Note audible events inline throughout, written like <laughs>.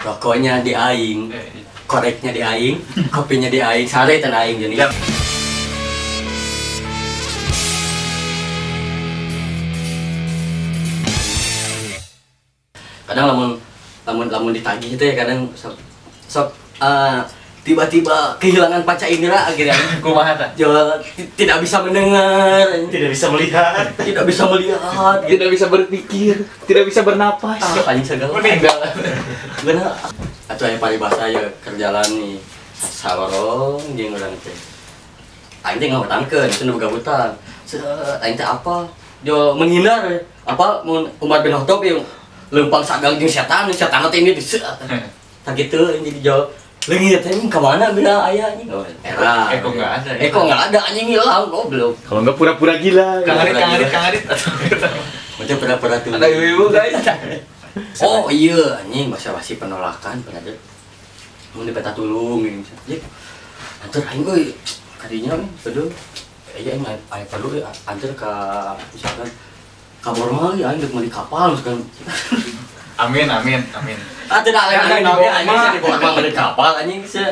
rokoknya di aing Eh, koreknya di aing kopinya di aing sare tan aing jadi Yap. kadang lamun lamun lamun ditagih itu ya kadang sok sok eh, tiba-tiba kehilangan panca indera akhirnya kumaha tidak bisa mendengar. Tidak bisa melihat. Tidak bisa melihat. Tidak bisa berpikir, tidak bisa bernapas. ah, anjing segala. Meninggal. bener. Atau yang paling bahasa ya kerjalan nih. Salorong jeung urang teh. Aing teh ngawatangkeun itu nu boga hutang set aing teh apa? Jo menghindar. Apa mun Umar bin Khattab yang lempang sagang jeung setan setan teh ini <laughs> tak gitu aing jadi jawab leungit teh ka mana bila aya anjing oh, era Eko nggak ada, ya? Eko nggak ada anjing hilang goblok kalau nggak pura-pura gila Kang Adit, Kang Adit, Kang Adit. macam pura-pura tuh Ada ibu-ibu guys. Oh iya, anjing bahasa basi penolakan pernah ada. Mau di peta tulung ini. Jadi, antar aing euy kadinya nih, betul. Iya aing aya perlu ya antar ka misalkan kabur mah ya aing dek meuli kapal misalkan. Amin, amin, amin. Ah tidak lain Kan aing ada dibawa nama. anjing sih dibawa meuli kapal anjing sih.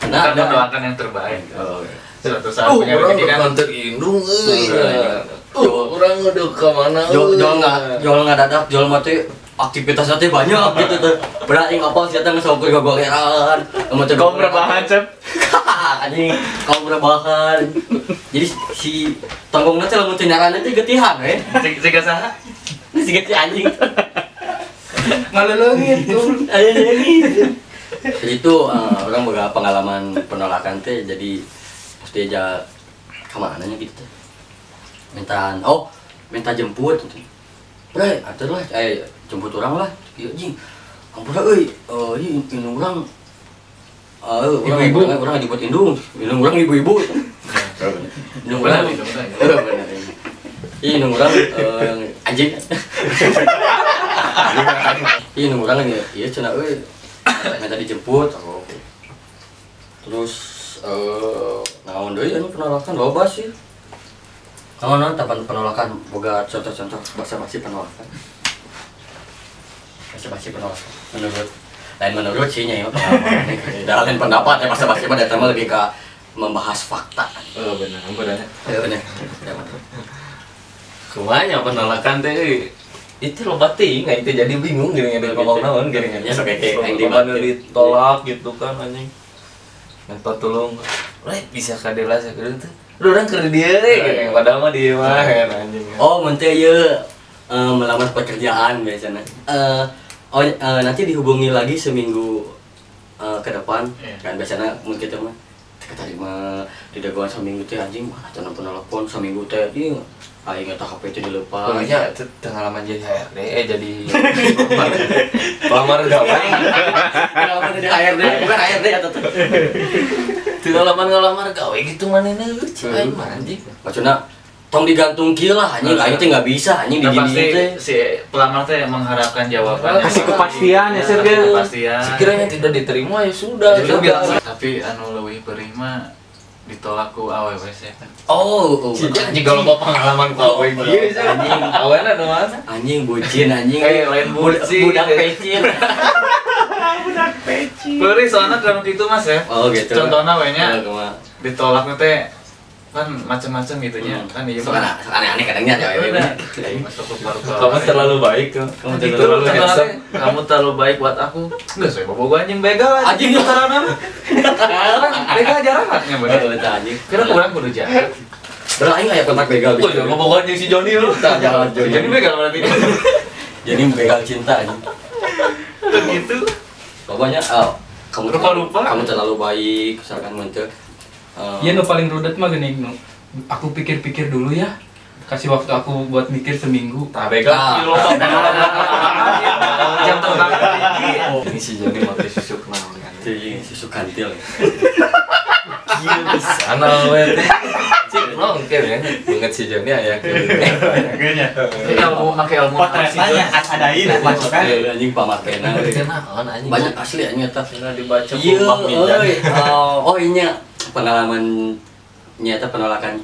Kita Nah, ada. mendoakan yang terbaik. Oh. Suatu saat punya rezeki kan. terindung Iya. Uh, orang udah ke mana? Jual jual nggak jual nggak dadak jual mati aktivitasnya teh banyak <laughs> gitu tuh. Berarti apa sih datang sok gue goleran. Mau tuh Kau berbahan, Cep. <laughs> anjing kau berbahan jadi si tonggongnya teh lamun teu nyaranna teh getihan we Jika saha? si geti anjing <laughs> Tuh. Ayo jadi jadi itu eh, orang boga pengalaman penolakan teh jadi pasti aja ke mana nya gitu teh minta oh minta jemput gitu. Bre, atur lah, eh jemput orang lah. Iya anjing. Ampura euy, eh ieu indung urang Eh, orang Ibu-ibu. orang orang jemput indung, indung urang ibu-ibu. Indung urang. Benar. Iya, indung urang eh anjing. <laughs> Iya, indung urang ya, iya cenah euy. Minta dijemput, oh. Terus eh naon deui anu penolakan loba sih. Oh, non, tapan penolakan, boga contoh-contoh bahasa basi penolakan. Bahasa basi penolakan, menurut lain menurut sih nya ya. Dalam lain pendapat ya bahasa basi pada tema lebih ke membahas fakta. Oh benar, ampun ya. Ya benar. Kumanya penolakan teh itu lo bating nggak itu jadi bingung gini gini ngomong naon gini Ya, sok kayak yang ditolak gitu kan anjing. Minta tolong. Leh, bisa kadela sakit itu lu orang kerja dia deh gini padahal mah dia mah kan anjing Oh, menteh ya eh, melamar pekerjaan biasanya. Eh, oh, eh, nanti dihubungi lagi seminggu eh, ke depan. Iya. Kan biasanya mungkin kita mah keterima di dagoan seminggu teh anjing mah atuh telepon seminggu teh ieu aing eta HP teh dilepas. Pokoknya itu pengalaman jadi HRD eh jadi pelamar gawe Kenapa jadi HRD? Bukan HRD atau tuh. pengalaman ngelamar gawe gitu mana nih lucu aing mah anjing Maksudnya tong digantung kieu lah anjing aing teh nggak bisa anjing di Nah, gini teh. si pelamar teh mengharapkan jawabannya. Kasih kepastian ya, Sir, kan? Kepastian. sekiranya tidak diterima ya sudah tapi anu leuwih perih mah ditolak ku awewe sih kan. Oh, oh, Jika jika lo mau pengalaman gawe gitu anjing awalnya ada mana anjing bucin anjing. Eh, lain Budak- bucin. Budak pecin. <laughs> Perih soalnya kalau gitu mas ya. Oh gitu. Contohnya we nya Oh, kumaha. ditolak teh kan macam-macam gitu nya. Hmm. Kan iya sok aneh-aneh kadangnya ya. ya, ya. Kamu terlalu baik Kamu Gitu, terlalu handsome. kamu terlalu baik buat aku. Enggak, saya bobo anjing begal aja. Anjing. karena kan begal jaraknya bener. Oh, eta anjing. Kira kurang kudu jarak. Bro, aing aya pernah begal Oh, jangan ngomong anjing si Joni lu. Tak, jangan Jadi Jadi begal berarti. <laughs> jadi begal cinta anjing. Begitu. Pokoknya oh, kamu Rupa-rupa. kamu terlalu baik, misalkan muncul. Iya nu paling rudet mah gini nu. Aku pikir-pikir dulu ya. Kasih waktu aku buat mikir seminggu. Tah begal Ah. <laughs> Jam terbang tinggi. Ini si Joni mati susuk naon kan. si susu kantil. Sana we teh. Cik nongke ya. Banget si Joni aya ke. Ilmu pakai ilmu potretnya adain masukkan anjing pamartena. Kenaon anjing. Banyak asli anjing. Cenah dibaca Iya, Mijan. euy. Oh, oh iya pengalaman nyata penolakan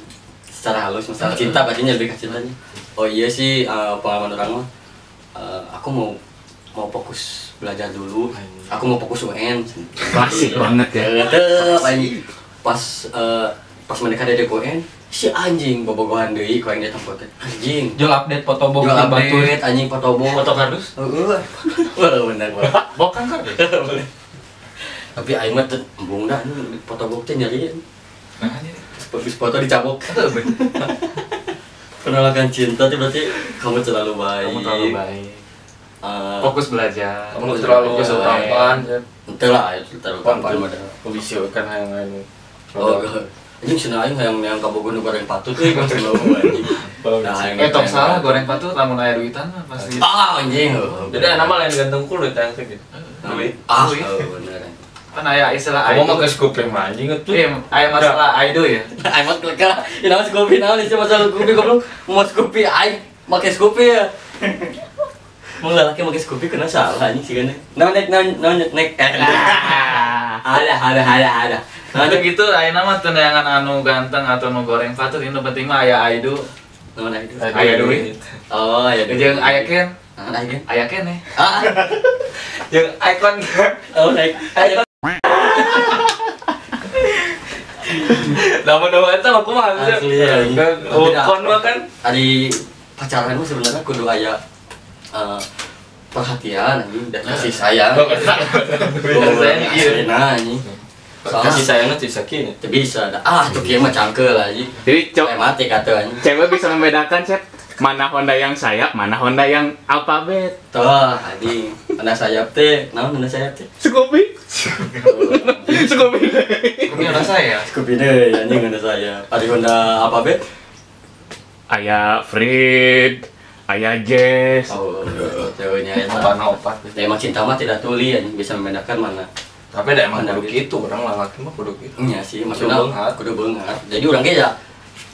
secara halus masalah cinta berarti lebih ke cintanya. Oh iya sih eh, pengalaman orang mah eh, aku mau mau fokus belajar dulu aku mau fokus UN Klasik banget ya. Tetep anjing pas eh, pas mereka dari UN si anjing bobogohan deui ku yang datang foto anjing Jual update foto box Jual update anjing foto box Foto kardus? Heeh. <laughs> Wah, bener banget. Bukan kardus. <laughs> Tapi aing mah teu embung dah foto box teh nyariin. Nah, ini. Habis foto dicabok. <laughs> Penolakan cinta tuh berarti kamu terlalu baik. Kamu terlalu baik. Eh, Fokus belajar. kamu terlalu Fokus tampan Ente lah, itu terlalu tampan bisa kan yang lain Oh. Anjing cenah aing yang kabogoh nu goreng patut euy kan selalu anjing. Nah, Eh, tok hayang- salah goreng patut lamun aya duitan mah pasti. Ah, anjing. jadi nama lain gantung kulit yang gitu Duit. Ah, oh, bener. Kan aya istilah kamu mah ke skuping anjing itu Eh, aya masalah aido ya. Aing mah kleka, <laughs> ini nama Scoopy naon sih masalah Scoopy goblok. Mau Scoopy aing make Scoopy ya. <laughs> Mau laki make Scoopy kena salah anjing sih kan. Naon nek naon naon nek. <laughs> Ada ada ada ada. Nah, gitu aya nama teu neangan anu ganteng atau nu goreng patut ini penting mah aya aido. Naon itu? Aya duit. Oh, ya. Jeung aya ken, Ah, aya kan? aya ken eh. Ah, yang icon oh naik. Aya nama nama itu aku mah Asli, ya. kon mah kan Ari pacaran sebenarnya kudu aya eh, perhatian anjing dan kasih sayang. Oh, sayang, iya. Nah, anjing. Soalnya kasih sayangnya tuh sakit Teu bisa. Ah, tuh kieu mah cangkel anjing. Jadi cok, Kayak mati kata anjing. cewek bisa membedakan Sep mana Honda yang sayap, mana Honda yang alfabet. Tuh, anjing. Anda sayap teh, naon anda sayap teh? Scoopy, Scoopy. Ini ada saya. Scoopy deh, anjing anda sayap. Ada Honda apa be? Ayah Fred, ayah Jess. Oh, ceweknya itu. opat opat Ya, emang cinta mah tidak tuli anjing bisa membedakan mana. tapi ada emang Mana kudu gitu? orang lelaki mah kudu gitu Iya sih, maksudnya Kudu beungat. Jadi orang ge ya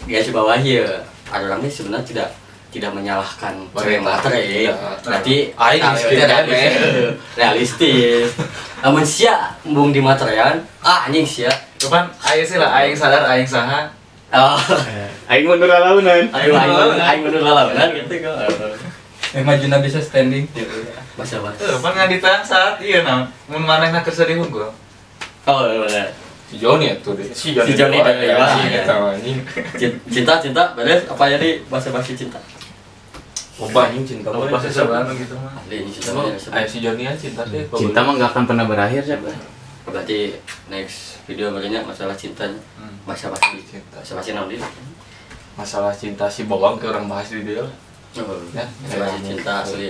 garis bawah ya. Ada orang ge sebenarnya tidak tidak menyalahkan cewek matre Iya. berarti Aing itu kan, realistis, realistis <laughs> namun sia embung di materean ah anjing sia Cuman aya sih lah aing sadar aing saha. oh <laughs> Aing mundur launan. ayo ayo ayo menurut lawanan gitu kan Eh majuna bisa standing. bahasa bahasa Teu pan ngaditang saat ieu nah. Mun manehna keur sedih unggul. oh benar si Joni itu deh si Joni doang, dari ya, si ya. cinta cinta beres apa jadi bahasa bahasa cinta Loba anjing cinta Kalau mah bahasa sebelah gitu mah. Cinta ayo si Joni aja cinta deh Cinta mah gak akan pernah berakhir Sep. berarti next video banyak masalah cintanya Hmm. bahasa Cinta. bahasa naon dia masalah cinta si bawang ke orang bahas di dia lah. Oh, Ya, bahasa bahasa cinta asli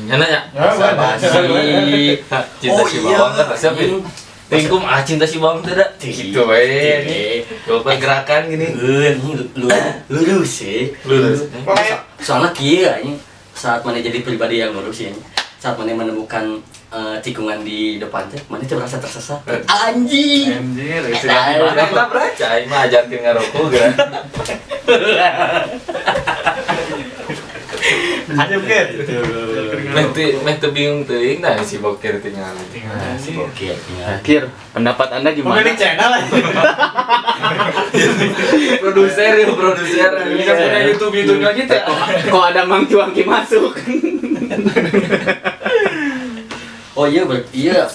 nyana ya bahasa bahasa cinta Oh, si iya. bawang kan siapa ini Tingkum ah cinta si bawang tidak gitu eh. Ini coba gerakan gini. Eh, ini lu lurus sih lurus soalnya kia ini saat mana jadi pribadi yang lurus ya saat mana menemukan eh, tikungan di depan teh mana tuh merasa tersesat. Anjing! Anjir, Eh, isi eh, mana? kita beraca mah ajarkan ngarokok kan <laughs> Ayo kan. meh teu meh teu bingung teuing nah si bokir tinggal Nah, si bokeh tinggal. Akhir, pendapat Anda gimana? channel <laughs> produser ya produser Bisa punya YouTube YouTube nya kita. Kok ada Mang Cuangki masuk? oh iya ber iya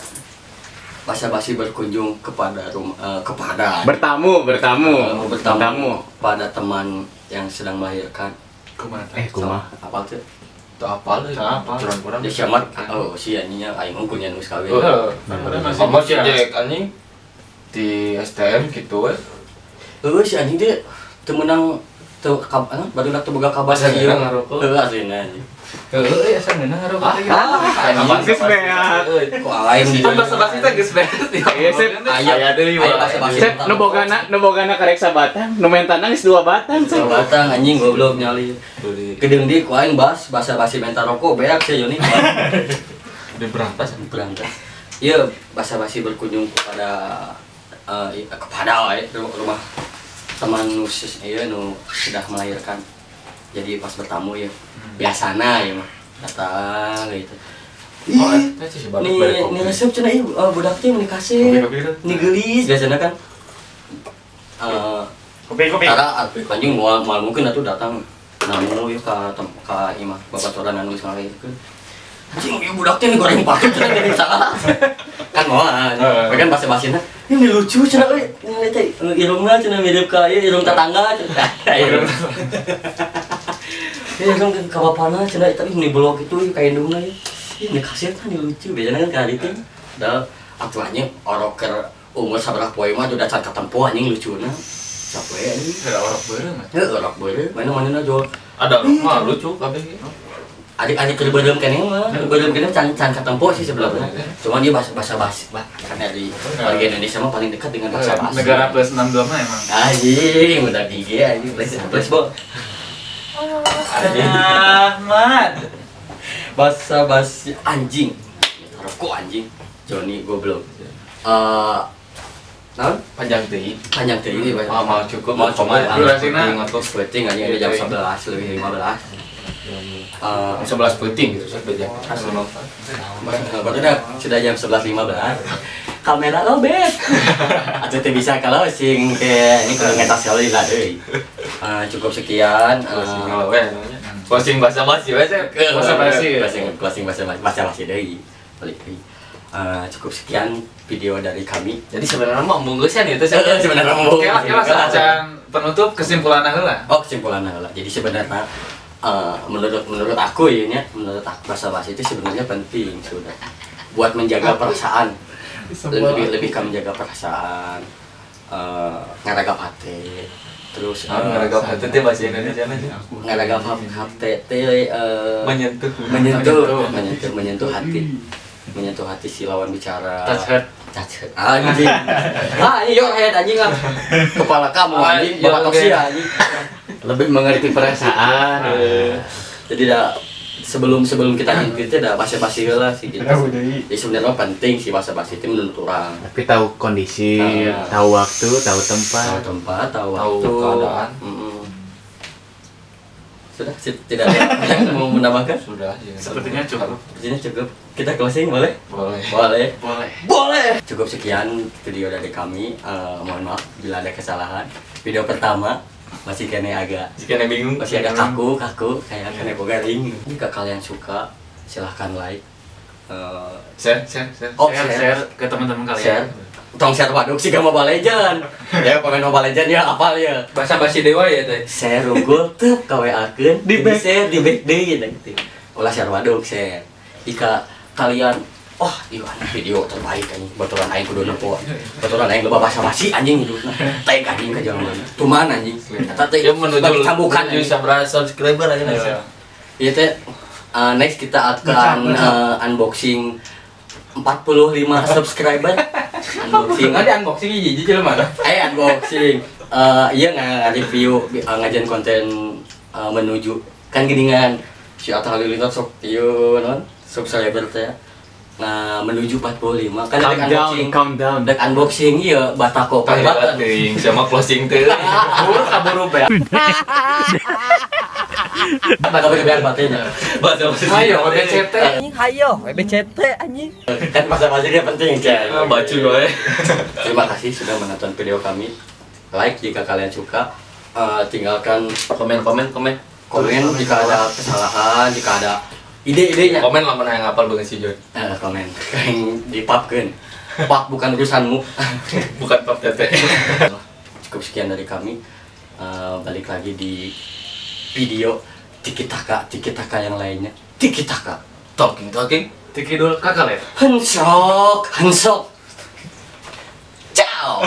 basa basi berkunjung kepada rumah eh, kepada bertamu, bertamu. Eh, bertamu pada teman yang sedang melahirkan Kumaha? Eh, kumaha? apa tuh Tuh apal Teu apal. curang kurang dia siamat oh si anjingnya aing unggulnya nus kawin Oh, Masih kamu si bocah. Jack anjing di STM gitu eh Heeh si anjing dia teu meunang teu baru nak teu boga kabar ieu. Heuh aslina anjing. Heeh, teh. Apa geus beat? Kan bahasa bahasa kita geus beres. Iya, Sep. aya Aya deui, aya Wak. basa-basi. Sep, nu bogana, nu bogana karek sabatang, nu main tanang geus dua batang, Sep. batang anjing goblok nyali. Gedeng di ku aing bas basa-basi mental rokok beak sih Yoni. di berantas Berangkat. Iya, basa-basi berkunjung kepada eh, kepada rumah teman nusus iya nu sudah melahirkan. Jadi pas bertamu ya biasana ya mah datang gitu. oh kopi resep cenah ieu uh, budak teh meuni kasih. Kopi-kopi itu. Nih geulis biasana kan. Eh, Kopi, kopi. Tara atuh anjing moal moal mungkin atuh datang namu ieu ka tem ka imah babaturan anu geus ngalahirkeun. anjing ieu budak teh goreng patut cenah jadi salah <laughs> kan mau kan bahasa bahasina ini lucu cenah euy ini teh irungna cenah mirip ka ieu irung tetangga cenah <laughs> <laughs> irung Ya, irung ka bapana cenah tapi ini blog itu ka indungna ieu ini kasih kan ini lucu. Biasanya kan kali itu dah atuannya orang ker umur sabarah poe mah udah can katempo anjing lucuna capek anjing? Ada orang bareng mah. Heuh, orang beureuh mana mana jual Ada orang mah lucu kabeh. adik-adik keur beureum kene mah. Beureum kene can can katempo sih sebenarnya. Cuma dia bahasa bahasa basi bah karena di warga Indonesia mah paling dekat dengan bahasa basi Negara plus 62 mah emang. anjing udah gigi anjing. Plus plus bo Ahmad. bahasa basi anjing. Rokok anjing. Joni goblok. Eh naon? Panjang teuing. panjang teh ini Mau mau cukup. Mau coba Durasinya. ngatus penting aja udah jam 11 lebih 15 Eh, 11 penting gitu saya bejak. Baru udah sudah jam 11.15 Kamera lobet <laughs> Atau teu bisa kalau sing ke ini kalau ngetas lah deui. Eh, cukup sekian. Eh, Closing bahasa basi ke Bahasa basi. closing closing bahasa basi bahasa basi deui. Balik deui. Eh, cukup sekian video dari kami. Jadi sebenarnya mah munggusan itu saya. <laughs> sebenarnya mau Oke lah, kira saja penutup kesimpulan heula. Oh kesimpulan lah. Jadi sebenarnya eh, menurut menurut aku ya, nya, menurut aku bahasa basi itu sebenarnya penting sudah buat menjaga perasaan lebih lebih kan menjaga perasaan eh ngaragap hati terus Ah, ngaragap hati teh bahasa Indonesia aja. ngaragap hati teh eh, Menyentuh. menyentuh. Menyentuh. Menyentuh hati. Menyentuh hati si lawan bicara. Touch heart. Touch heart. anjing. <laughs> Ah ini your head anjing ah. kepala kamu Ah, anjing. Iya, bapak tosia anjing. <laughs> Lebih mengerti perasaan. Eh, jadi dah sebelum sebelum kita ngintip itu dah basa-basi lah sih gitu. Jadi sebenarnya penting sih basa-basi itu menurut orang. tapi tahu kondisi Iya. tahu waktu tahu Tahu tempat tempat, tahu Tahu waktu, keadaan. Mm-mm. Sudah, si- tidak ada yang mau menambahkan? Sudah ya. Sepertinya cukup. Sepertinya cukup. Kita closing boleh? Boleh. Boleh. Boleh. Boleh. Cukup sekian video dari kami. Eh, mohon maaf bila ada kesalahan. Video pertama masih kene agak Jika anda bingung. masih ada kaku kaku. Kayak kena bogaring jika kalian suka silahkan like. Eh, share share share. Oh, share, share. share ke teman-teman share. Kalian. tong share waduk sih gak Mobile Legend <laughs> ya pemain Mobile Legend ya apal ya. Bahasa basi dewa ya teh. share unggul tuh kawe akeun Di back. share di back deui gitu. Ulah share waduk share. Jika kalian wah iya anjing video terbaik anjing. Baturan aing kudu nepo baturan aing loba bahasa basi anjing. Hidupna tag anjing ka jalan. Tuman anjing. Eta teh Ya menuju bagi cambukan menuju sabra subscriber aja. Iya. Iya teh uh, next kita akan uh, unboxing 45 <laughs> subscriber. Unboxing. Ada unboxing hiji jelema eh unboxing. Uh, iya nggak review uh, ngajian konten uh, menuju. Kan geningan si Atta Halilintar sok ieu non? Subscriber teh nah menuju 45 kan ada countdown unboxing countdown dek unboxing iya batako pembat teuing sama closing teh. Buru kaburu be. bakal bergerak batenya Bahasa basi. Ayo, BCT. anjing hayo WBCT anjing kan masa dia penting cek Ah, Bacu gue. Terima kasih sudah menonton video kami. Like jika kalian suka. Eh, tinggalkan Komen komen komen. komen jika ada kesalahan, jika ada ide-idenya. Komen lah mana yang ngapal banget si John. Eh, komen. Yang dipapkeun. Pap bukan urusanmu. <laughs> Bukan pap tete. <laughs> Cukup sekian dari kami. Eh, balik lagi di video Tiki Taka, Tiki Taka yang lainnya. Tiki Taka. Talking talking. Tiki dul kakak ya. Hensok, hensok. Ciao.